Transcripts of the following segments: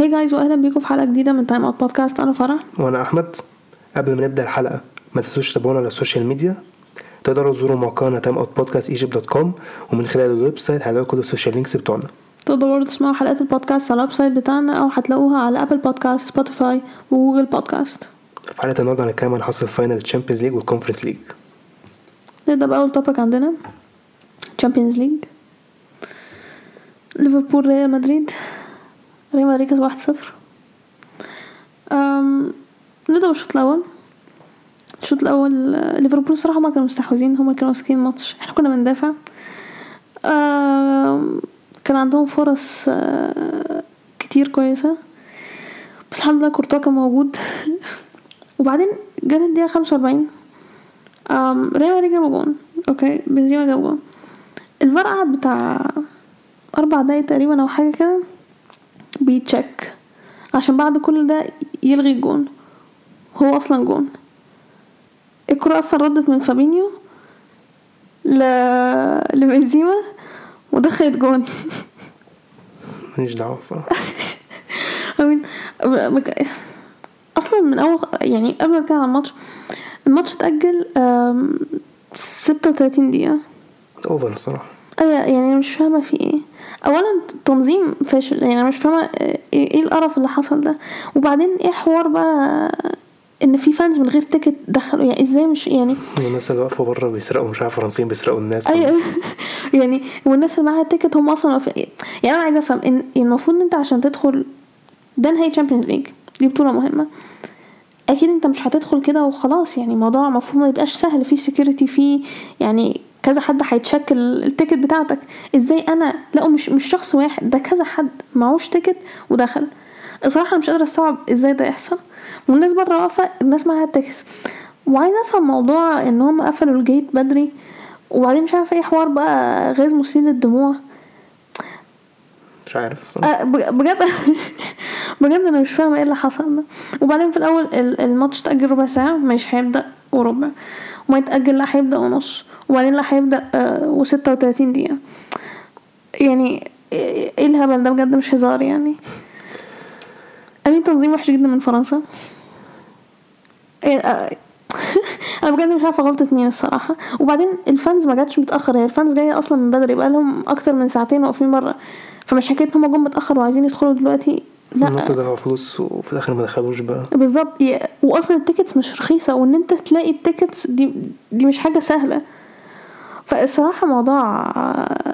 Hi guys واهلا بيكم في حلقة جديدة من Time Out Podcast أنا فرح. وأنا أحمد. قبل ما نبدأ الحلقة ما تنسوش تتابعونا على ال social media تقدروا تزوروا موقعنا Time Out Podcast Egypt dot com ومن خلال ال website هتلاقوا كل ال social links بتوعنا. تقدروا برضه تسمعوا حلقات البودكاست على ال website بتاعنا أو هتلاقوها على Apple Podcast Spotify و Google Podcast في حلقة النهارده هنتكلم عن حصل final ال Champions League وال Conference League نبدأ بأول topic عندنا Champions League ليفربول ريال مدريد ريال مدريد كسب واحد صفر. أم، نبدأ بالشوط الأول. الشوط الأول آه، ليفربول الصراحه هما كانوا مستحوذين هما كانوا ماسكين الماتش. إحنا كنا بندافع. كان عندهم فرص آه، كتير كويسة. بس الحمد لله كورتوا كان موجود. وبعدين جت الدقيقة خمسة وأربعين. ريال مدريد جاب جون. Okay بنزيما جاب جون. الفار قعد بتاع أربع دقايق تقريبا أو حاجة كده. بي check عشان بعد كل ده يلغي الجون. هو أصلا جون. الكرة أصلا ردت من فابينيو ل... لبنزيما ودخلت جون. ماليش mean, بك- أصلا من أول يعني قبل ما نتكلم عن الماتش الماتش اتأجل أم، ستة وتلاتين دقيقة. Over الصراحة. أيوه يعني أنا مش فاهمة في إيه. اولا تنظيم فاشل يعني أنا مش فاهمة إيه إيه القرف اللي حصل ده. وبعدين إيه حوار بقى إن في fans من غير ticket دخلوا؟ يعني إزاي مش يعني الناس اللي واقفة بره بيسرقوا مش عارف فرنسيين بيسرقوا الناس. أيوه. يعني والناس اللي معاها ticket هم أصلا واقفين. يعني أنا عايزة أفهم إن المفروض إن أنت عشان تدخل ده نهائي Champions League دي بطولة مهمة. أكيد أنت مش هتدخل كده وخلاص يعني الموضوع المفروض ما يبقاش سهل في security في يعني كذا حد هي check لك ال ticket بتاعتك. إزاي أنا؟ لا مش مش شخص واحد ده كذا حد معهوش ticket ودخل. الصراحة مش قادرة أستوعب إزاي ده يحصل. والناس بره واقفة الناس معاها ال ticket. وعايزة أفهم موضوع إن هم قفلوا ال gate بدري وبعدين مش عارفة إيه حوار بقى غاز مسيل للدموع. مش عارف الصراحة. بج- بجد بجد أنا مش فاهمة إيه اللي حصل ده. وبعدين في الأول ال- الماتش اتاجل ربع ساعة مش هيبدأ وربع. وما يتأجل لا هيبدا ونص وبعدين لا هيبدا آه وستة وتلاتين دقيقة. يعني إيه الهبل ده؟ بجد مش هزار يعني. I mean تنظيم وحش جدا من فرنسا. إيه آه، أنا بجد مش عارفة غلطة مين الصراحة. وبعدين ال fans ما جاتش متأخر. هي ال fans جاية أصلا من بدري بقى لهم أكتر من ساعتين واقفين بره. فمش حكاية إن هم جم متأخر وعايزين يدخلوا دلوقتي. لا. الناس دفعوا فلوس وفي الآخر ما دخلوش بقى. بالظبط. واصلا ال tickets مش رخيصة وإن أنت تلاقي ال tickets دي دي مش حاجة سهلة. فالصراحة موضوع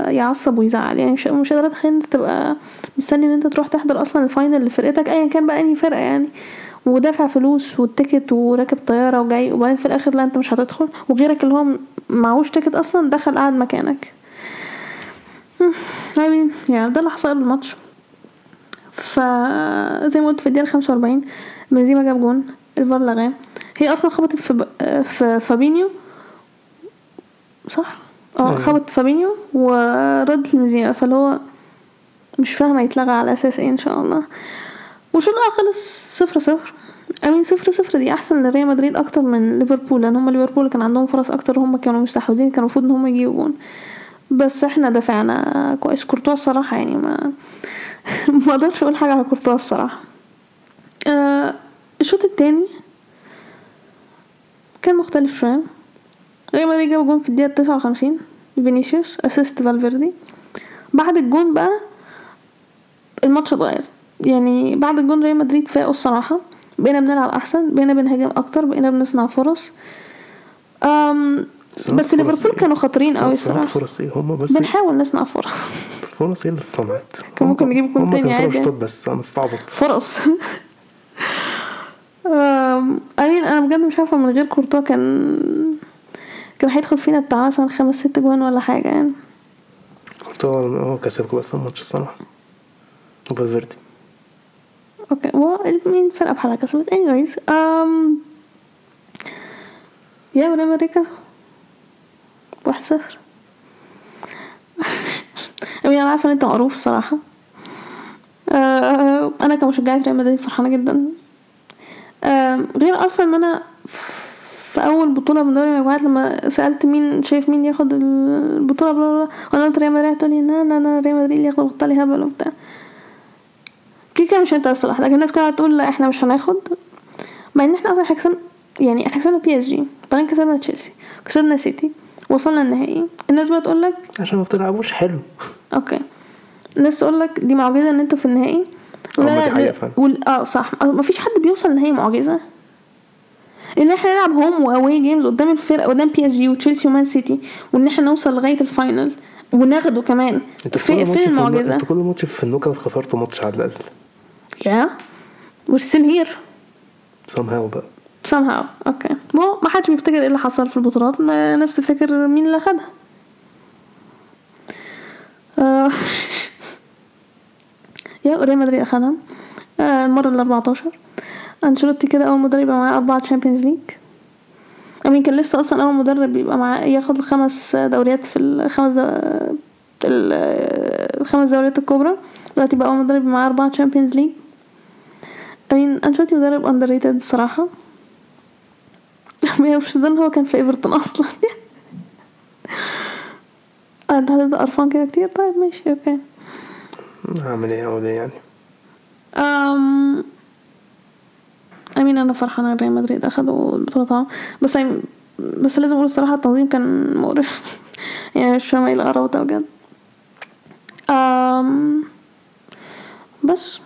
يعصب ويزعل. يعني مش مش قادرة أتخيل إن أنت تبقى مستني إن أنت تروح تحضر أصلا ال final لفرقتك ايا كان بقى أنهي فرقة يعني. ودافع فلوس وال ticket وراكب طيارة وجاي وبعدين في الآخر لا أنت مش هتدخل. وغيرك اللي هو معهوش ticket أصلا دخل قعد مكانك. I mean يعني ده اللي حصل قبل الماتش فزي ما قلت في الدقيقة خمسة وأربعين بنزيما جاب جون الفار لغاه. هي أصلا خبطت في, ب... في فابينيو صح؟ آه أيوة. خبطت فابينيو وردت لبنزيما فاللي هو مش فاهمة يتلغى على أساس إيه إن شاء الله. والشوط الأول خلص صفر صفر. I mean صفر صفر دي أحسن لريال مدريد أكتر من ليفربول لأن هما ليفربول كان عندهم فرص أكتر وهم كانوا مستحوذين كان المفروض إن هما يجيبوا جون. بس إحنا دافعنا كويس. كورتوا الصراحة يعني ما ما أقدرش أقول حاجة على كورتوا الصراحة. آه الشوط التاني كان مختلف شوية. ريال مدريد جاب جون في تسعة وخمسين. فينيسيوس assist فالفيردي. بعد الجون بقى الماتش اتغير. يعني بعد الجون ريال مدريد فاقوا الصراحة. بقينا بنلعب أحسن بقينا بنهاجم أكتر بقينا بنصنع فرص. Um بس ليفربول؟ كانوا خطرين قوي صناعة الصراحة فرص إيه هم بس بنحاول نصنع فرص. فرص إيه اللي اتصنعت. كان ممكن نجيب جون تاني عادي. بس. أنا استعبط. فرص. I mean أنا بجد مش عارفة من غير كورتوا كان كان هيدخل فينا بتاع مثلا خمس ست جوان ولا حاجة يعني. كورتوا هو كسبكوا بس الماتش الصراحة. وفالفيردي okay. هو مين فرقة بحالها كسبت؟ anyways um, يا أمريكا واحد صفر. امين أنا عارفة إن أنت معروف الصراحة. آه، أنا كمشجعة ريال مدريد فرحانة جدا. آه، غير أصلا إن أنا في أول بطولة من دوري المجموعات لما سألت مين شايف مين ياخد البطولة بلا بلا وأنا قلت ريال مدريد تقول لي لا لا لا ريال مدريد ياخد البطوله هبل وبتاع. كده مش انت بس لوحدك الناس كلها بتقول لا إحنا مش هناخد. مع إن إحنا أصلا إحنا كسبنا يعني إحنا كسبنا PSG بعدين كسبنا تشيلسي كسبنا سيتي. وصلنا النهائي. الناس بقى تقول لك عشان ما بتلعبوش. حلو. okay. الناس تقول لك دي معجزة إن أنتوا في النهائي. فعلا. وال... آه صح. ما فيش حد بيوصل النهائي معجزة. إن إحنا نلعب home و away games قدام الفرق قدام PSG وتشيلسي ومان سيتي وإن إحنا نوصل لغاية ال final وناخده كمان. في فين المعجزة؟ أنتوا كل ماتش في ال knockout خسرتوا ماتش على الأقل. yeah we're still here. Somehow بقى. Somehow. okay ما ما حدش بيفتكر إيه اللي حصل في البطولات. الناس تفتكر مين اللي خدها. آه، yeah ريال مدريد أخدها. آه، المرة ال 14 أنشيلوتي كده أول مدرب يبقى معاه أربعة Champions League I mean كان لسه أصلا أول مدرب يبقى معاه ياخد الخمس دوريات في الخمس الخمس دوريات الكبرى. دلوقتي بقى أول مدرب معاه أربعة Champions League I mean أنشيلوتي مدرب underrated الصراحه ما مش ده إن هو كان في إيفرتون أصلا. انت هتبدا قرفان كده كتير. طيب ماشي okay. هعمل إيه أقول إيه يعني؟ um امين أنا فرحانة إن ريال مدريد أخدوا البطوله طبعا بس أم- بس لازم أقول الصراحة التنظيم كان مقرف. يعني مش فاهمة إيه القرف ده بجد. أم بس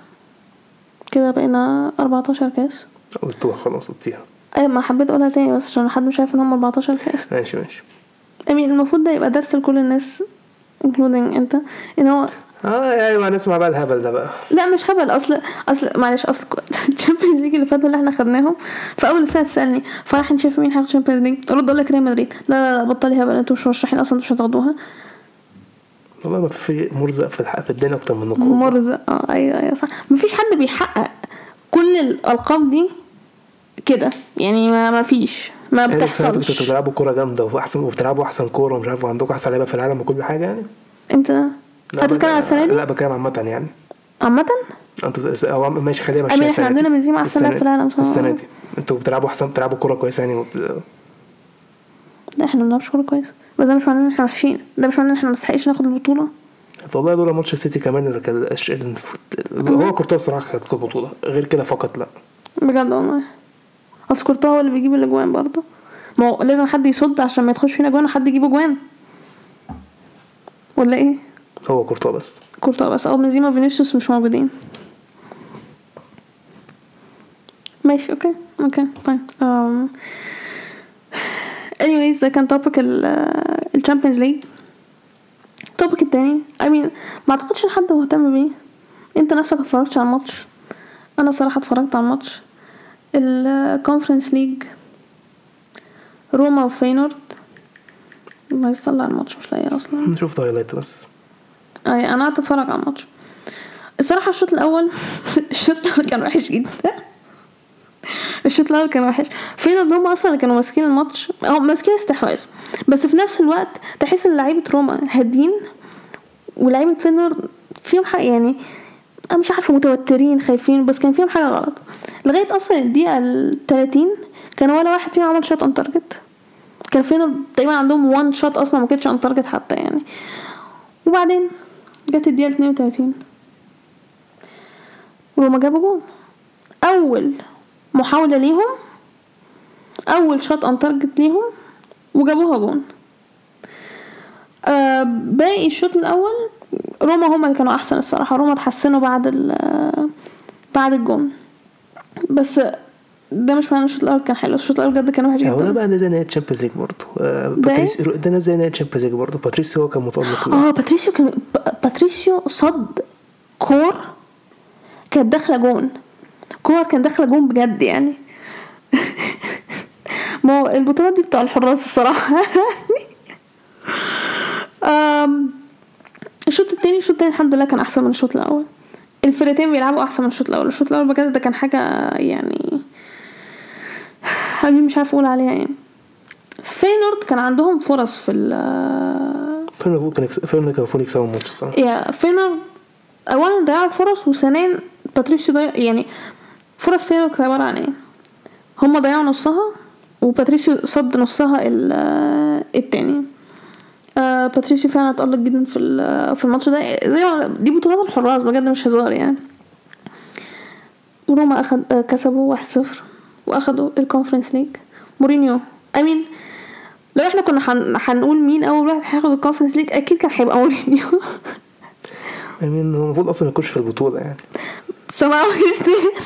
كده بقينا 14 كاس. قلتوها خلاص قلتيها إيه ما حبيت أقولها تاني بس عشان حد مش عارف إن هم 14 كاس ماشي ماشي. امين المفروض ده يبقى درس لكل الناس including أنت. إن هو آه أيوه نسمع بقى الهبل ده بقى. لا مش هبل. أصل أصل معلش أصل ال Champions League اللي فاتوا اللي إحنا خدناهم في أول السنة تسألني فرح شايف مين هياخد ال Champions League ارد أقول لك ريال مدريد. لا لا لا بطلي هبل أنتوا مش مرشحين أصلا أنتوا مش هتاخدوها. والله ما في مرزق في الحق في الدنيا أكتر منكم مرزق. آه أيوه أيوه صح. مفيش حد بيحقق كل الالقاب دي كده. يعني ما ما فيش. ما يعني دي كنتوا بتحصلش بتلعبوا كورة جامدة واحسن وبتلعبوا أحسن كورة ومش عارف وعندكم أحسن لعيبة في العالم وكل حاجة يعني؟ إمتى هتتكلم على السنة دي؟ لا بتكلم عامة يعني. عامة؟ أنتوا هو ماشي السنة إحنا دي. عندنا بنزيما السنة لاعب في العالم. صراحة. السنة دي. أنتوا بتلعبوا احسن بتلعبوا كورة كويسة يعني؟ وبت... لا إحنا ما بنلعبش كورة كويس بس ده مش معناه إن إحنا وحشين. ده مش معناه إن إحنا ما نستحقش ناخد البطولة. والله دول ماتش السيتي كمان اللي كان. هو كورتوا الصراحة خد البطولة غير كده فقط لا. بجد والله. اصل كورتوا هو اللي بيجيب الأجوان برضه. ما هو لازم حد يصد عشان ما يدخلش فينا جوان وحد يجيب أجوان. ولا إيه؟ هو كورتوا بس. كورتوا بس. أو بنزيما وفينيسيوس مش موجودين. ماشي okay okay um, anyways ده كان topic ال Champions League ال topic التاني I mean ما أعتقدش إن حد مهتم بيه. أنت نفسك اتفرجتش على الماتش؟ أنا صراحة اتفرجت على الماتش. ال Conference League روما وفينورد. عايز اطلع الماتش مش لاقيه أصلا. شفت highlight بس. أي أنا قعدت أتفرج على الماتش. الصراحة الشوط الأول الشوط الأول كان وحش جدا. الشوط الأول كان وحش. فين ان هم أصلا كانوا ماسكين الماتش هم ماسكين استحواذ. بس في نفس الوقت تحس إن لعيبة روما هادين ولعيبة فينورد فيهم حاجة يعني مش عارفة متوترين خايفين بس كان فيهم حاجة غلط. لغاية أصلا الدقيقة ال 30 كان ولا واحد فيهم عمل shot on target كان فينورد تقريبا عندهم one shot أصلا ما كانتش on target حتى يعني. وبعدين جت الدقيقة 32 روما جابوا جون. أول محاولة ليهم أول shot on target ليهم وجابوها جون. آه باقي الشوط الأول روما هما اللي كانوا أحسن الصراحة. روما اتحسنوا بعد ال بعد الجون. بس ده مش معنى الشوط الأول كان حلو. الشوط الأول بجد كان وحش هو ده جدا بقى زي نهاية Champions League برضه. آه، ده باتريس ده زي نهاية Champions League برضه. باتريسيو هو كان متألق آه باتريسيو كان باتريسيو صد كور كانت داخلة جون. كور كانت داخلة جون بجد يعني. ما هو البطولات دي بتاع الحراس الصراحة. الشوط التاني الشوط التاني الحمد لله كان أحسن من الشوط الأول. الفرقتين بيلعبوا أحسن من الشوط الأول. الشوط الأول بجد ده كان حاجة يعني حبيبي مش عارفه أقول عليها إيه فينورد كان عندهم فرص في ال فين كان يكس- فين كان المفروض يكسبوا الماتش الصراحة. yeah فينورد اولا ضيعوا فرص وثانيا باتريسيو ضيع يعني فرص فينورد كانت عبارة عن إيه؟ هما ضيعوا نصها وباتريسيو صد نصها ال- التاني. آه باتريسيو فعلا اتألق جدا في في الماتش ده. زي ما دي بطولات الحراس بجد مش هزار يعني. وروما اخد آه، كسبوا 1-0 وأخدوا ال Conference League مورينيو I mean لو إحنا كنا هن- هنقول مين أول واحد هياخد ال Conference League أكيد كان هيبقى مورينيو. I mean هو المفروض أصلا ما يكونش في البطولة يعني. he's there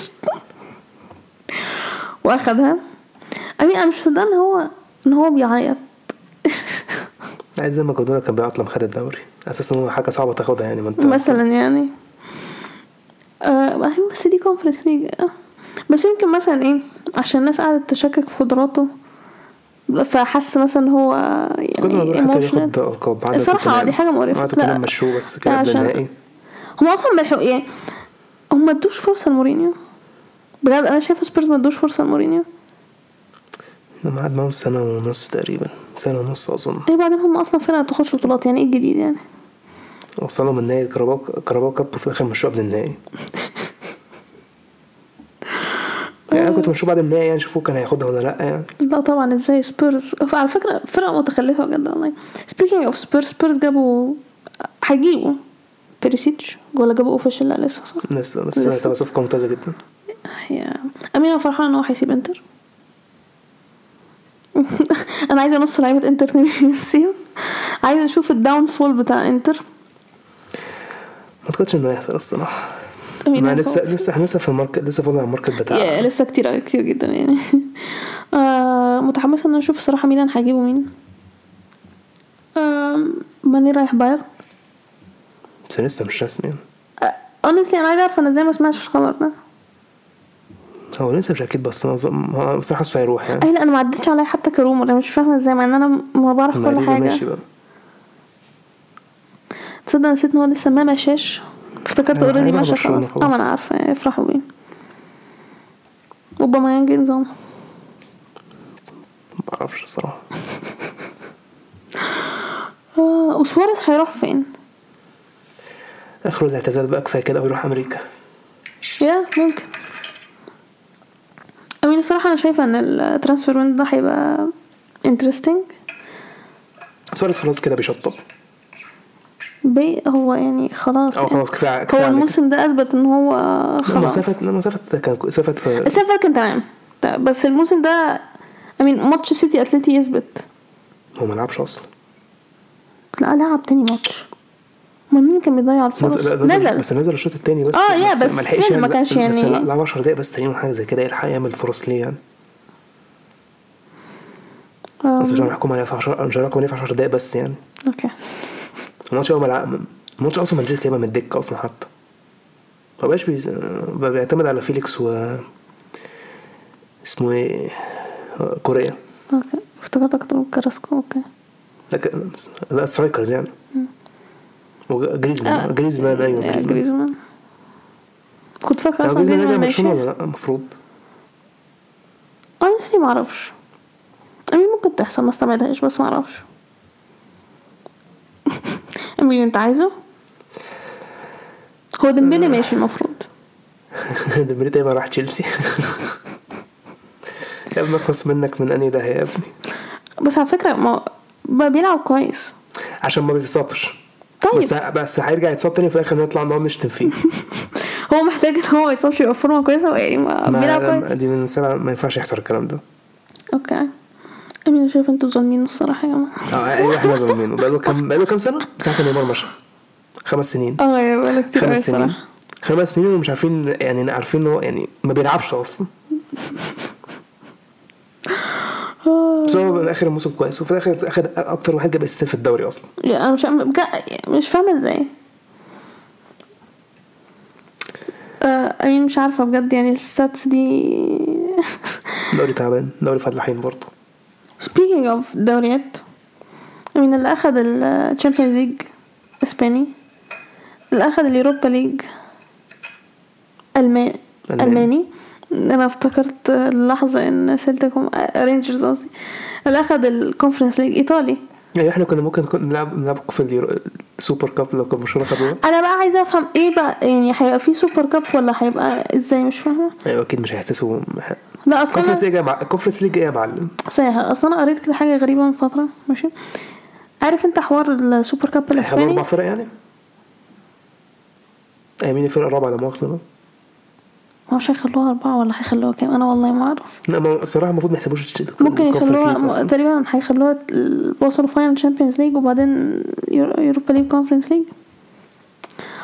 وأخدها. I mean أنا مش مصدقة إن هو إن هو بيعيط. عايز زي ما جوارديولا كان بيعيط لما خد الدوري أساسا هو حاجة صعبة تاخدها يعني ما أنت مثلا يعني آه I mean بس دي Conference League آه. بس يمكن مثلا إيه عشان الناس قعدت تشكك في قدراته فحس مثلا هو يعني emotional الصراحة توتنهام. دي حاجة مقرفة. عادة توتنهام لا. مشوه بس كده لا، النهائي هم أصلا بيلحقوا يعني هم ما ادوش فرصة لمورينيو بجد أنا شايفة سبيرز ما ادوش فرصة لمورينيو لما قعد معاهم سنة ونص تقريبا سنة ونص أظن. إيه بعدين هم أصلا فرقة ما بتاخدش بطولات يعني إيه الجديد يعني؟ وصلهم النهائي ال Carabao Carabao Cup وفي الآخر مشوه قبل النهائي. يعني أنا كنت مشوه بعد النهائي يعني شوفوه كان هياخدها ولا لأ يعني. لا طبعا إزاي سبيرز؟ على فكرة فرقة متخلفة بجد والله. speaking of سبيرز سبيرز جابوا هيجيبوا بيريسيتش ولا جابوا official لا لسه صح؟ لسه بس لسه. هتبقى صفقة ممتازة جدا. yeah I mean أنا فرحانه إن هو هيسيب إنتر. أنا عايزة نص لعيبه انتر تسيبهم عايزة أشوف ال downfall بتاع انتر ما أعتقدش إنه هيحصل الصراحة. ما لسه لسه إحنا لسه في ال market لسه فاضل على ال market يا بتاع لسه كتير كتير جدا يعني. آه متحمسة إن أنا أشوف الصراحه ميلان هيجيبوا مين آه ماني رايح بايرن. بس لسه مش رسمي. honestly أنا عايزة أعرف أنا إزاي ما سمعتش الخبر ده. هو لسه مش أكيد بس أنا هو بصراحه حاسه هيروح يعني. أي لا أنا ما عدتش عليا حتى ك rumor أنا مش فاهمة إزاي مع إن أنا ما بعرف كل حاجة. ماشي بقى. تصدق نسيت إن هو لسه ما مشاش؟ افتكرت already مشى خلاص. آه. ما أنا عارفة افرحوا بيه. اوباميانج نظام. ما أعرفش الصراحة. آه وسواريز هيروح فين؟ آخره الاعتزال بقى كفاية كده ويروح أمريكا. yeah ممكن. I mean الصراحه أنا شايفة إن ال transfer window ده هيبقى interesting سواريز خلاص كده بيشطب. بي هو يعني خلاص. أو خلاص كفايه هو عليك. الموسم ده أثبت إن هو خلاص. مسافه مسافه كان مسافه فاتت كان تمام. بس الموسم ده I mean ماتش سيتي أتلتي يثبت. هو ما لعبش أصلا. لا لعب تاني ماتش. ما مين كان بيضيع الفرص؟ نزل, نزل. بس نزل الشوط الثاني بس. آه، yeah، بس still ما يعمل- كانش بس يعني- لعب 10 دقايق بس تقريبا حاجة زي كده. يلحق يعمل فرص ليه يعني؟ بس مش هنحكم عليه في 10 مش هنحكم عليه في 10 دقايق بس يعني. okay. الماتش اول ما الماتش أصلا ما نزلش يبقى من الدكه أصلا حتى. ما بقاش بيز... بيعتمد على فيليكس و اسمه إيه؟ كوريا. okay. افتكرتك تقول كراسكو okay. لا strikers يعني. آه. جريزمان أيوه yeah جريزمان جريزمان كنت فاكرة يعني أصلا جريزمان جريزمان ماشي برشلونه ولا لا المفروض honestly ما أعرفش. I mean ممكن تحصل ما استبعدهاش بس ما أعرفش. I mean أنت عايزه؟ هو ديمبلي ماشي المفروض. ديمبلي تقريبا راح تشيلسي. يا ابني اخلص منك من أنهي ده يا ابني؟ بس على فكرة ما بيلعب كويس. عشان ما بيتصابش طيب. بس بس هيرجع يتصاب تاني في الآخر نطلع نقعد نشتم فيه. هو محتاج إن هو ما يصابش يبقى فورمه كويسة يعني ما بيلعب كويس. دي من سنه ما ينفعش يحصل الكلام ده. okay. I mean شايف أنتوا ظالمين الصراحة يا جماعة. آه أيوه إحنا ظالمينه. بقاله كام بقاله كام سنة؟ ساعة ما نيمار مشى. خمس سنين. آه yeah بقى كتير قوي خمس سنين. الصراحة. خمس سنين ومش عارفين يعني عارفين إن هو يعني ما بيلعبش أصلا. آه. بس هو في اخر الموسم كويس وفي الآخر أخد أكتر واحد جاب اسيستات في الدوري أصلا يعني أنا مش مش فاهمة إزاي آه، I mean مش عارفة بجد يعني ال stats دي دوري تعبان دوري فلاحين برضه speaking of دوريات مين اللي أخد ال Champions League إسباني اللي أخد ال Europa League الماني ألماني. ألماني أنا افتكرت اللحظة إن سيلتيكوم رينجرز قصدي. اللي اخد ال Conference League إيطالي. يعني إحنا كنا ممكن كنا نلعب نلعب في ال Super Cup لو كان برشلونة خدوها. أنا بقى عايزة أفهم إيه بقى يعني هيبقى في Super Cup ولا هيبقى إزاي؟ مش فاهمة. أيوه أكيد مش هيحتسبوا. لا أصل Conference League yeah. Conference League إيه يا معلم؟ صحيح أصل أنا قريت كده حاجة غريبة من فترة ماشي. عارف أنت حوار ال Super Cup هيخلوا أربع الإسباني؟ فرق يعني؟ مين الفرقه الرابعه لا مؤاخذة؟ مش هيخلوها أربعة ولا هيخلوها كام؟ أنا والله ما أعرف. لا ما الصراحه المفروض ما يحسبوش ممكن يخلوها تقريبا هيخلوها وصلوا final Champions League وبعدين Europa League Conference League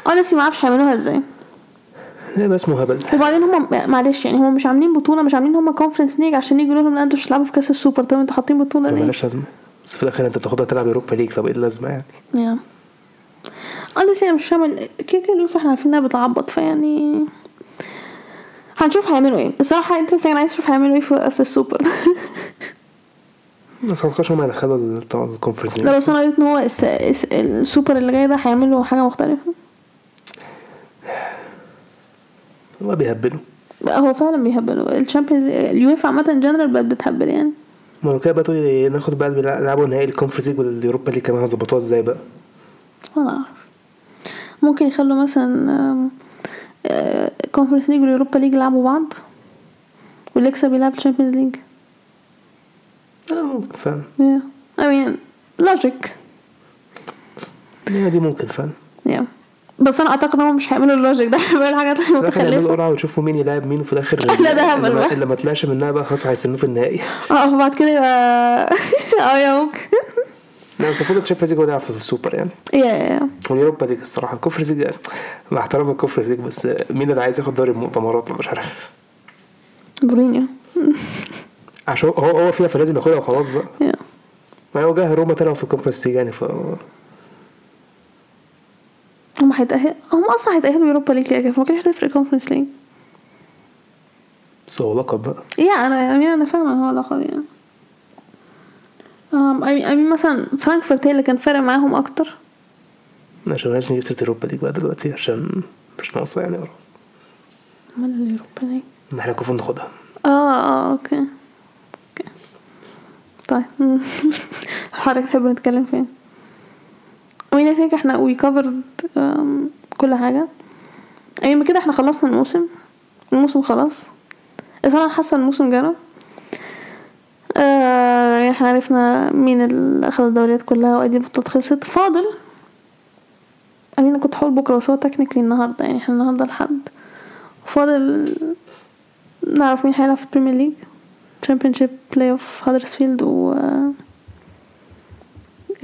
honestly ما أعرفش هيعملوها إزاي. ده بقى اسمه هبل وبعدين هم معلش يعني هم مش عاملين بطولة مش عاملين هم Conference League عشان يجوا لهم لا أنتوا مش هتلعبوا في كأس السوبر طب أنتوا حاطين بطولة ليه؟ ملهاش لازمة. بس في الآخر انت بتاخدها تلعب Europa League طب إيه اللازمة يعني؟ yeah honestly أنا مش فاهمة كده كده إحنا عارفين إنها بتعبط فيعني هنشوف هيعملوا إيه. بصراحة interesting أنا عايز أشوف هيعملوا إيه في, في السوبر. بس ما هم يدخلوا ال- بتوع ال Conference لا بس أنا قريت إن هو الس- الس- السوبر اللي جاي ده هيعملوا حاجة مختلفة. هو بيهبلوا. لا، هو فعلا بيهبلوا. ال Champions اليوفا عامة جنرال بقت بتهبل يعني. ما هو كده بقى تقولي ناخد بقى بيلعبوا نهائي ال Conference League وال Europa League كمان هتظبطوها إزاي بقى؟ ولا أعرف. ممكن يخلوا مثلا Conference League وال Europa League يلعبوا بعض؟ واللي يكسب يلعب ال Champions League آه ممكن فعلا. Yeah. I mean logic. دي ممكن فعلا. Yeah. بس أنا أعتقد انهم مش هيعملوا ال logic ده هيعملوا حاجات متخلفة. قرعه ويشوفوا مين يلعب مين وفي الآخر لا، ده هبل اللي ما- بقى. اللي ما طلعش منها بقى خلاص هيستنوه في النهائي. آه فبعد كده يبقى آه yeah ممكن لا بس المفروض ال Champions League هو اللي في السوبر يعني yeah yeah وال Europa League الصراحة. ال Conference League مع احترام ال Conference League بس مين اللي عايز ياخد دوري المؤتمرات مش عارف. مورينيو. عشان هو هو فيها فلازم ياخدها وخلاص بقى. yeah ما هو جه روما طلعوا في ال Conference League يعني ف هم هيتأهل هم أصلا هيتأهلوا Europa League كده كده فما كانش هتفرق Conference League بس هو لقب بقى. yeah أنا I mean أنا فاهمة هو لقب يعني. I mean مثلا فرانكفورت هي اللي كان فارق معاهم أكتر. بلاش نجيب سيرة ال Europa League بقى دلوقتي عشان مش ناقصة يعني امال ال Europa League ما إحنا المفروض ناخدها. آه آه okay. okay. طيب. حضرتك تحب نتكلم فين؟ I think إحنا we covered كل حاجة. يعني كده إحنا خلصنا الموسم. الموسم خلاص. بس أنا حاسة الموسم آه يعني إحنا عرفنا مين اللي أخذ الدوريات كلها وآدي البطولات خلصت. فاضل؟ أنا كنت هقول بكرة بس هو technically النهارده يعني إحنا النهارده الحد فاضل نعرف مين هيلعب في ال Premier League Championship playoff هادرسفيلد و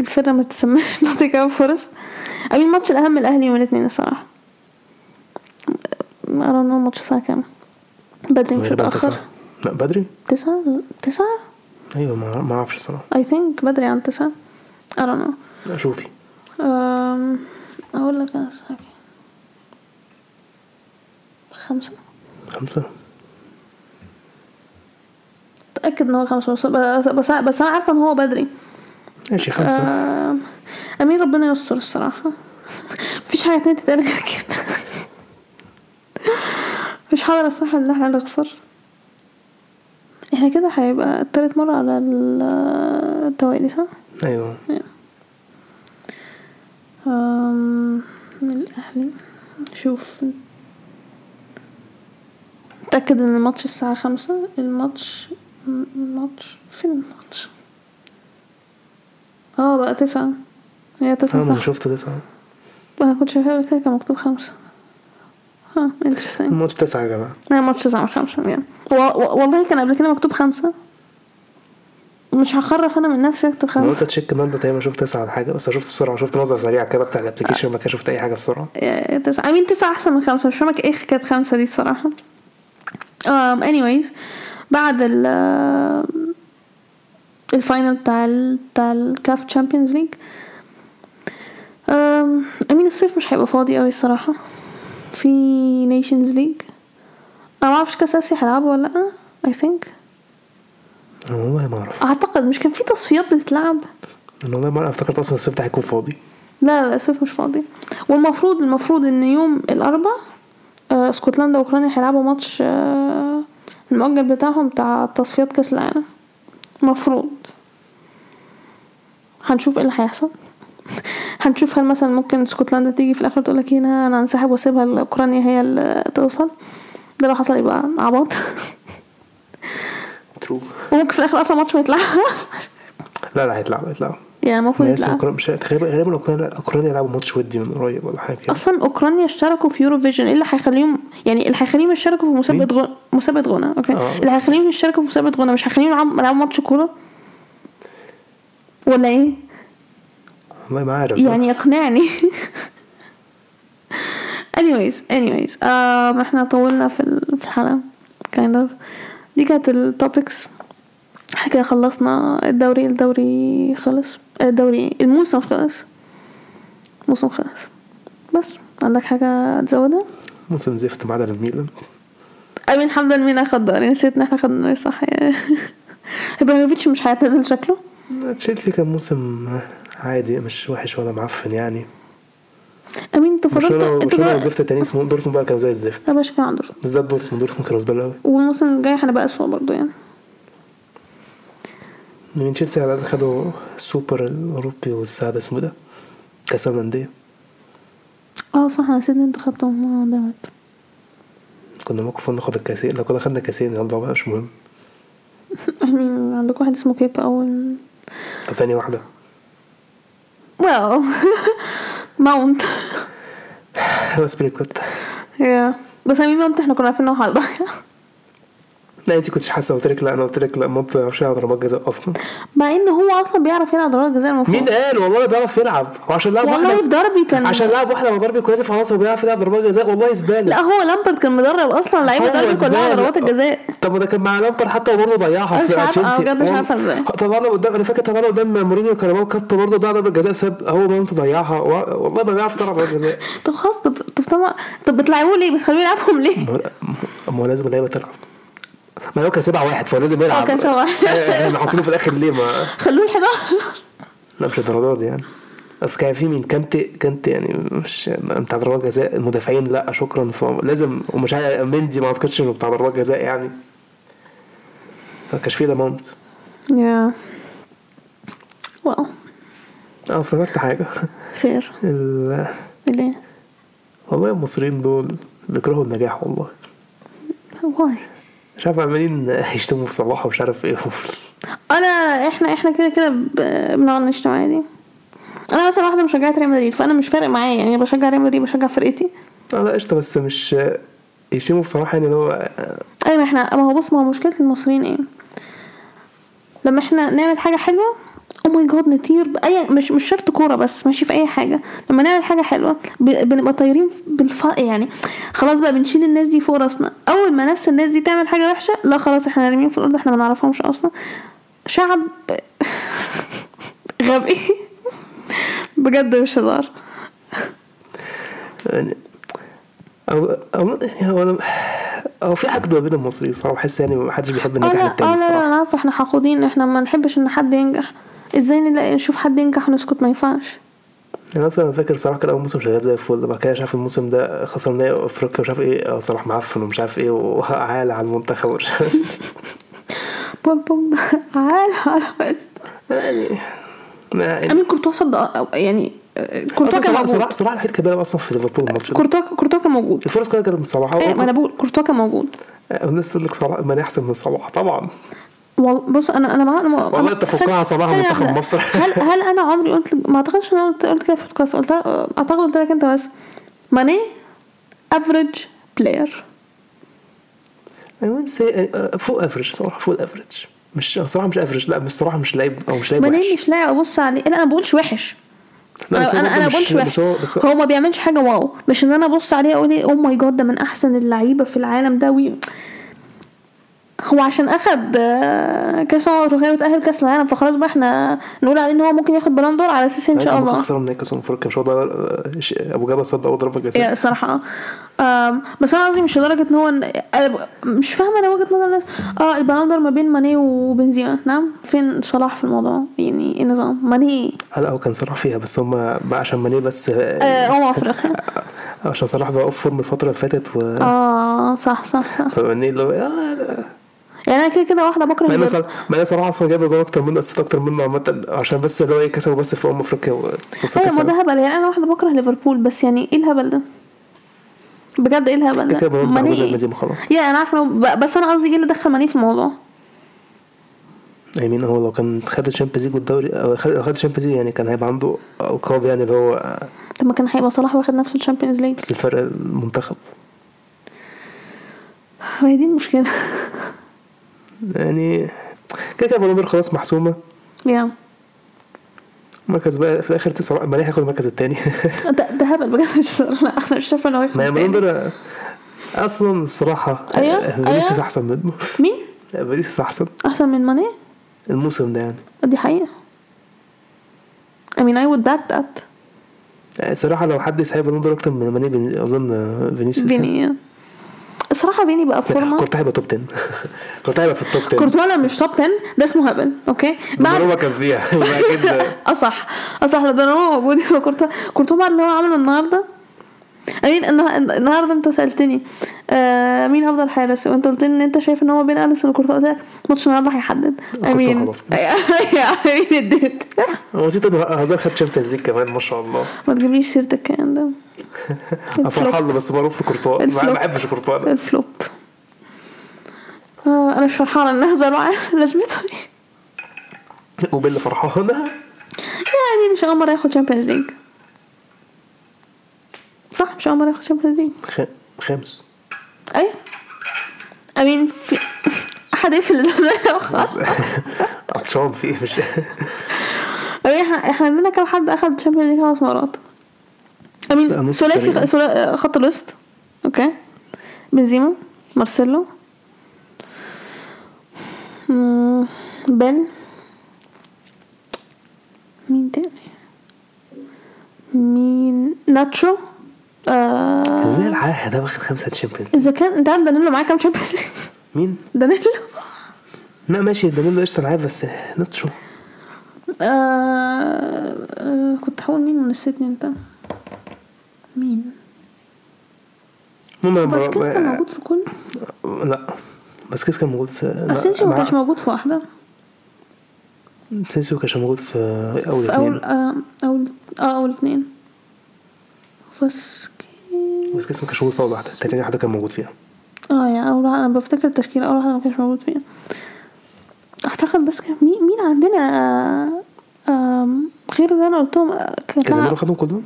الفرقة ما تسمىش نوتنجهام فورست I mean الماتش الأهم الأهلي يوم الاثنين الصراحة. أرى إنه الماتش الساعة كام؟ بدري مش تسعة. لا بدري. تسعة؟ تسعة؟ أيوه ما ما أعرفش الصراحة. I think بدري عن تسعة. I don't know. شوفي. أم، أقول لك الساعة كام خمسة. خمسة؟ متأكد إن هو خمسة. بس بس, بس, بس أنا عارفة إن هو بدري. ماشي خمسة. امين ربنا يستر الصراحة. مفيش حاجة تانية تتقال غير كده. مش حاضر الصراحه إن إحنا نخسر. إحنا كده هيبقى التالت مرة على ال- التوالي صح؟ أيوه. أم، من الأهلي. شوف. متأكد إن الماتش الساعة خمسة؟ الماتش الماتش فين الماتش؟ آه بقى تسعة. هي تسعة أنا صح؟ شفت تسعة. أنا كنت شايفاها كده كان مكتوب خمسة. ها interesting الماتش تسعة يا جماعة. لا الماتش تسعة مش خمسة يعني والله كان قبل كده مكتوب خمسة. مش هخرف أنا من نفسي أكتب أنا قلت خمسة اتشيك النهارده تقريبا شفت تسعة ولا حاجة بس شفت بسرعة شفت نظرة سريعة كده بتاع ال application ما كان شفت أي حاجة بسرعة. تسعة. I mean تسعة أحسن من خمسة مش فاهمة إيه كانت خمسة دي الصراحة. Um, anyways بعد ال ال final بتاع ال بتاع ال CAF Champions League I mean الصيف مش هيبقى فاضي أوي الصراحة. في Nations League أنا معرفش كاس آسيا هيلعبوا ولا لأ I think. أنا والله ما أعرف. أعتقد مش كان في تصفيات بتتلعب. أنا والله ما أعرف. افتكرت أصلا الصيف ده هيكون فاضي. لا لا الصيف مش فاضي. والمفروض المفروض إن يوم الاربع آه اسكتلندا وأوكرانيا هيلعبوا ماتش آه المؤجل بتاعهم بتاع تصفيات كأس العالم. مفروض هنشوف إيه اللي هيحصل. هنشوف هل مثلا ممكن اسكتلندا تيجي في الآخر تقول لك هنا أنا هنسحب وأسيبها لاوكرانيا هي اللي توصل؟ ده لو حصل يبقى عبط. true وممكن في الآخر أصلا ماتش ما يتلعب لا لا هيطلعوا هيطلعوا يعني المفروض يتلعب. مش غالبا غالبا اوكرانيا أوكرانيا لعبوا ماتش ودي من قريب ولا حاجة كده. أصلا أوكرانيا اشتركوا في Eurovision إيه اللي هيخليهم يعني اللي هيخليهم يشتركوا في مسابقة غنى مسابقة غنى. okay. آه. اللي هيخليهم يشتركوا في مسابقة غنى مش هيخليهم يلعبوا ماتش كورة؟ ولا إيه؟ والله ما عارف يعني اقنعني anyways anyways um, إحنا طولنا في ال- في الحلقة kind of. دي كانت التوبكس إحنا كده خلصنا. الدوري الدوري خلص. الدوري الموسم خلص. الموسم خلص. بس عندك حاجة تزودها؟ موسم زفت ما عدا الميلان الحمد لله مين أخد دوري. نسيت إن إحنا خدنا دوري صح. إبراهيموفيتش مش هيعتزل شكله؟ تشيلسي كان موسم عادي مش وحش ولا معفن يعني. أنت فرطت برشلونه أنت برشلونه الزفت التاني اسمه دورتموند بقى كانوا زي الزفت. لا باش كان عنده بالذات دورتموند. دورتموند كانوا زباله قوي والموسم الجاي هنبقى أسوأ برضه يعني. من تشيلسي على الأقل خدوا السوبر الأوروبي والسعادة اسمه ده كأس الأندية آه صح أنا نسيت أنتوا خدتهم. آه دوت كنا ممكن المفروض ناخد الكاسين. لو كنا خدنا كاسين يلا بقى مش مهم. أمين عندكم واحد اسمه كيب أول. طب تاني واحدة. Well ماونت هو سبريكوت yeah. بس أمين ماونت إحنا كنا عارفين إن هو هيضيع لا انت كنتش حاسة قلت لك لا أنا قلت لك لا ما بيعرفش يلعب ضربات جزاء أصلا. مع إن هو أصلا بيعرف يلعب ضربات جزاء المفروض. مين قال؟ والله بيعرف يلعب. هو عشان لاعب والله في واحدة دربي كان عشان لاعب واحدة على ضربة كويسة فخلاص هو بيعرف يلعب ضربات جزاء والله زبالة لا هو لامبرد كان مدرب أصلا لعيبة هو دربي كلها ضربات الجزاء. طب ما ده كان مع لامبر حتى وبرضه ضيعها في تشيلسي. بجد مش عارفة إزاي. طلعنا قدام أنا فاكر طلعنا قدام مورينيو كاراباو كاب برضه ضيع ضربة جزاء بسبب هو مامته ضيعها. والله ما بيعرف يلعب ضربات جزاء. طب خلاص طب طب طب, بتلعبوه ليه؟ بتخلوه يلعبهم ليه؟ ما هو لازم اللعيبة تلعب. ما هو كان سبعة واحد فهو لازم يلعب. آه كان سبعة واحد. آه، إحنا حاطينه في الآخر ليه؟ ما خلوه ال 11 لا مش الدرجات دي يعني. بس كان في مين؟ كانت كانت يعني مش بتاع ضربات جزاء المدافعين لا شكرا. فلازم ومش مندي ما أعتقدش إنه بتاع ضربات جزاء يعني. ما كانش فيه لامونت يا. wow. أنا افتكرت حاجة. خير. ال- ليه والله المصريين دول بيكرهوا النجاح والله. why. مش عارف عمالين يشتموا في صلاح ومش عارف إيه. أنا إحنا إحنا كده كده بنقعد نشتم عادي. أنا مثلا واحدة مشجعة ريال مدريد فأنا مش فارق معايا. يعني بشجع ريال مدريد بشجع فرقتي. آه لا قشطة بس مش يشتموا بصراحه يعني اللي هو أيوه إحنا ما هو بص ما هو مشكلة المصريين إيه؟ لما إحنا نعمل حاجة حلوة oh my God نطير باي مش مش شرط كوره بس ماشي في اي حاجة لما نعمل حاجة حلوة بنبقى طايرين بالف يعني خلاص بقى بنشيل الناس دي فوق راسنا اول ما نفس الناس دي تعمل حاجة وحشه لا خلاص إحنا نرميهم في الأرض إحنا ما نعرفهمش أصلا شعب غبي بجد مش هزار يعني أو أو يعني هو أنا أو في حقد ما بين المصريين الصراحه بحس يعني ما حدش بيحب آه النجاح لا آه للتاني لا لا الصراحه عارفه إحنا حقودين إحنا ما نحبش ان حد ينجح إزاي نلاقي نشوف حد ينجح ونسكت؟ ما ينفعش. يعني مثلا أنا فاكر صراحة كان أول موسم شغال زي الفل بعد كده مش عارف الموسم ده خسرنا إيه أفريقيا مش عارف إيه آه، صلاح معفن ومش عارف إيه وعال على المنتخب ومش عارف بوم بوم عال عال يعني يعني أمين كورتوا صد يعني آه، كورتوا كان صلاح صلاح موجود صلاح الوحيد كان بيلعب أصلا في ليفربول الماتش ده كورتوا كورتوا كان موجود. الفرص كلها كانت من صلاح. إيه ما أنا بقول كورتوا كان موجود. الناس تقول لك صلاح ماني أحسن من صلاح طبعا. بص أنا أنا مع أنا والله انت فكها صلاح ثانية منتخب. مصر. هل هل أنا عمري قلت ما أعتقدش إن أنا قلت قلت كده في البودكاست قلت أعتقد قلت لك أنت بس. ماني افريج بلاير wouldn't say uh, فوق افريج صراحة فوق الافريج مش صراحة مش افريج لا مش صراحة مش لعيب أو مش لعيب ماني مش لاعب. ابص عليه لا أنا ما بقولش وحش. لا، بس أنا أنا بقولش وحش. هو هو ما بيعملش حاجة wow. مش إن أنا أبص عليه أقول إيه oh my God ده من أحسن اللعيبة في العالم ده وي هو عشان أخد آه، كأس امم افريقيا وتأهل كأس العالم فخلاص بقى إحنا نقول عليه إن هو ممكن ياخد بالون دور على أساس إن شاء ممكن الله. خسروا من كأس أفريقيا مش هو آه، أبو جبل صد أول ضربة جزاء. yeah الصراحة. آه. آم، بس أنا قصدي مش لدرجة إن هو أنا مش فاهمة أنا وجهة نظر الناس. آه البالون دور ما بين ماني وبنزيما. نعم فين صلاح في الموضوع؟ يعني إيه النظام؟ ماني. لا هو كان صلاح فيها بس هم بقى عشان ماني بس آه، افريقيا عشان صلاح بقى off form الفترة اللي فاتت و آه صح صح صح. فماني اللي هو آه،. يعني أنا كده كده واحدة بكره مع إن البر- صلاح مع إن صلاح أصلا جاب جول أكتر منه assist أكتر منه عامة عشان بس اللي هو إيه كسبوا بس في امم أفريقيا أيوه ما. ده هبل. يعني أنا واحدة بكره ليفربول بس يعني إيه الهبل ده؟ بجد إيه الهبل ده؟ كده خلاص. yeah أنا ب- بس أنا قصدي إيه اللي دخل ماني في الموضوع؟ يمين هو لو كان خد ال Champions League والدوري أو خد خد ال Champions League يعني كان هيبقى عنده ألقاب يعني اللي هو طب ما كان هيبقى صلاح واخد نفس ال Champions League. بس الفرق المنتخب. ما هي دي المشكلة. يعني كده كده بالون دور خلاص محسومة. yeah. مركز بقى في الآخر تسعة ماني هياخد المركز الثاني ده ده هبل بجد مش لا أنا مش شايفة ان هو ياخد ما أصلا الصراحه أيوة، فينيسيوس أيوة. أحسن منه مين؟ فينيسيوس أحسن. أحسن من ماني؟ الموسم ده يعني. دي حقيقة. I mean I would back that. الصراحه لو حد يسحب بالون دور أكتر من ماني أظن فينيسيوس يعني. فيني الصراحه فيني بقى فورمة. كورتوا هيبقى top 10 كورتوا هيبقى في ال top 10 كورتوا أنا مش top 10 ده اسمه هبل okay بعد كان فيها. أصح أصح لو دوناروما موجود يبقى كورتوا. كورتوا بعد اللي هو عمله النهارده أمين النه- النهارده أنت سألتني آه مين أفضل حارس؟ وأنت قلت لي إن أنت شايف إن هو بين أليسون وكورتوا لك ماتش النهارده هيحدد كورتوا أمين خلاص. كده. أمين اديت. هو نسيت إن هازار خد Champions League كمان ما شاء الله. ما تجيبليش سيرة الكلام ده. فرحان له بس معروف لكورتوا ما. بحبش كورتوا. ال flop. آه أنا مش فرحانه إن هزار معاه. لازمته إيه؟ وبيل فرحانه يعني مش أول مرة ياخد Champions League صح مش أول مرة ياخد Champions League خامس أيوه. امين في أحد يقفل خلاص عطشان في إيه مش امين إحنا إحنا عندنا كام حد أخد Champions League خمس مرات؟ امين ثلاثي خط الوسط. okay. بنزيما مارسيلو. بن. مين تاني؟ مين؟ ناتشو. آه إزاي العاهه ده واخد خمسة Champions. إذا كان أنت عارف دانيلو معاه كام Champions League مين؟ دانيلو. لا ماشي دانيلو قشطة معاه بس ناتشو آه آه كنت هقول مين ونسيتني أنت. مين؟ المهم فاسكيز كان موجود في كل؟ لا فاسكيز كان موجود في أسينسيو ما كانش موجود في واحدة. أسينسيو كانش موجود في أول في أول اثنين آه أول آه أول اتنين. بس فاسكيز ما كانش موجود في اول واحدة. تاني واحدة كان موجود فيها. آه يعني أول واحدة أنا بفتكر التشكيلة أول واحدة ما كانش موجود فيها. أعتقد بس كان مين مين عندنا آه، آم، غير اللي أنا قلتهم آه، كان كازيميرو خدهم كلهم؟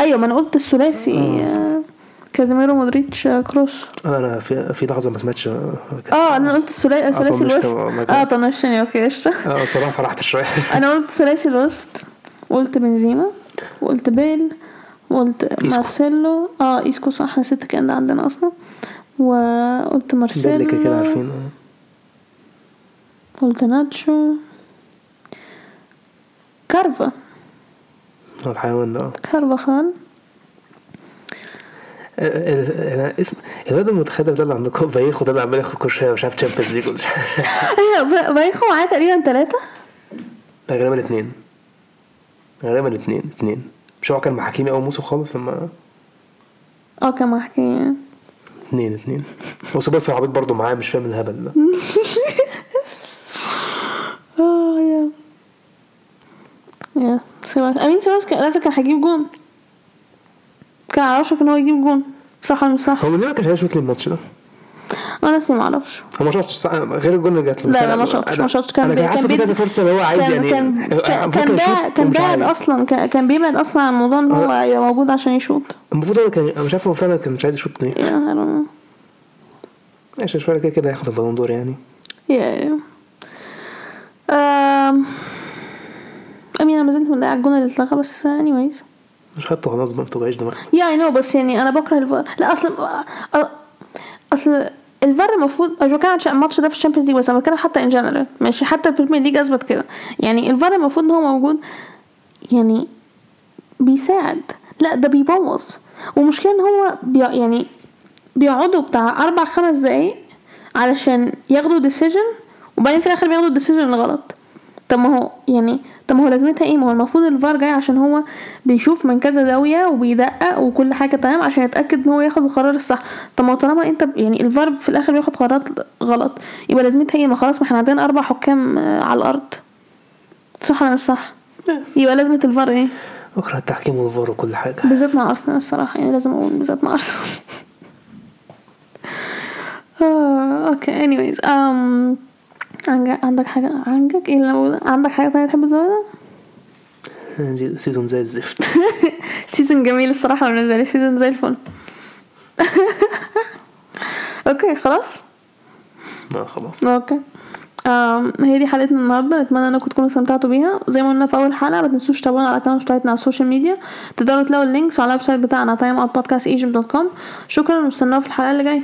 أيوه ما أنا قلت الثلاثي آه، كازيميرو مودريتش كروس. أنا أنا في في لحظة ما سمعتش آه أنا قلت الثلاثي ثلاثي طنشت الوسط. آه طنشتني okay قشطة. آه صراحة سرحت شوية. أنا قلت ثلاثي الوسط وقلت بنزيما وقلت بيل وقلت إيسكو. مارسيلو. آه إيسكو صح نسيت كان ده عندنا أصلا. وقلت ده اللي كده كده مارسيلو عارفين قلت ناتشو. كارفا. الحيوان ده. آه. كارفاخال آه، آه، آه، اسم الواد المتخلف ده اللي عندكم فاييخو ده اللي عمال ياخد كل شوية مش عارف Champions League أيوه فاييخو معاه تقريبا ثلاثة لا غالبا اتنين. غالبا اتنين اتنين. مش هو كان مع حكيمي أول موسم خالص لما آه كان مع حكيمي. اتنين اتنين. بص بس عبيط برضه معاه مش فاهم الهبل ده. آه يا. يا سيباس أمين سيباس كان لازم كان هيجيب جون. كان على وشك إن هو يجيب جون. صح ولا مش صح؟ هو ليه ما كانش هيشوط لي الماتش ده؟ أنا لسه ما أعرفش. هو ما شاطش غير الجون اللي جات له. لا لا ما شاطش ما شاطش كان أنا كان حاسس في كذا فرصة اللي هو عايز كان يعني كان كان كان بعد. أصلا كان كان بيبعد أصلا عن الموضوع ان هو يبقى موجود عشان يشوط. المفروض هو كان أنا مش عارف هو فعلا كان مش عايز يشوط ليه. ماشي شوية كده كده هياخد ال Ballon d'Or يعني. يا أم... أمين أنا ما زلت متضايقه على الجون اللي اتلغى بس anyways. مش خدته خلاص بقى ما توجعيش دماغك. yeah I know بس يعني أنا بكره الفار. لا أصلا اصل الفار المفروض جو كان عشان الماتش ده في ال Champions League بس أنا بتكلم حتى in general ماشي حتى ال Premier League أثبت كده. يعني الفار المفروض إن هو موجود يعني بيساعد. لا ده بيبوظ. ومشكلة إن هو بي يعني بيقعدوا بتاع أربع خمس دقايق علشان ياخدوا decision وبعدين في الآخر بياخدوا ال decision الغلط طب ما هو يعني طب ما هو لازمتها إيه؟ ما هو المفروض الفار جاي عشان هو بيشوف من كذا زاوية وبيدقق وكل حاجة تمام عشان يتأكد إن هو ياخد القرار الصح. طب ما طالما أنت يعني الفار في الآخر بياخد قرارات غلط يبقى لازمتها إيه؟ ما خلاص ما إحنا عندنا أربع حكام آه، على الأرض. صح ولا مش صح؟ يبقى لازمة الفار إيه؟ بكره التحكيم والفار وكل حاجة. بالذات مع أرسنال الصراحة يعني لازم أقول بالذات مع أرسنال. آه، okay anyways um, عندك عندك حاجة؟ عندك إيه اللي؟ عندك حاجة تانية تحب تزودها؟ season زي الزفت. season جميل الصراحة بالنسبة لي season زي الفل. okay خلاص؟ آه خلاص. okay. آم، هي دي حلقتنا النهارده. نتمنى إنكم تكونوا استمتعتوا بيها. زي ما قلنا في أول حلقة ما تنسوش تتابعونا على ال account بتاعتنا على ال social media. تقدروا تلاقوا ال links على ال web site بتاعنا timeoutpodcastegypt.com شكرا واستناوا في الحلقة اللي جاية.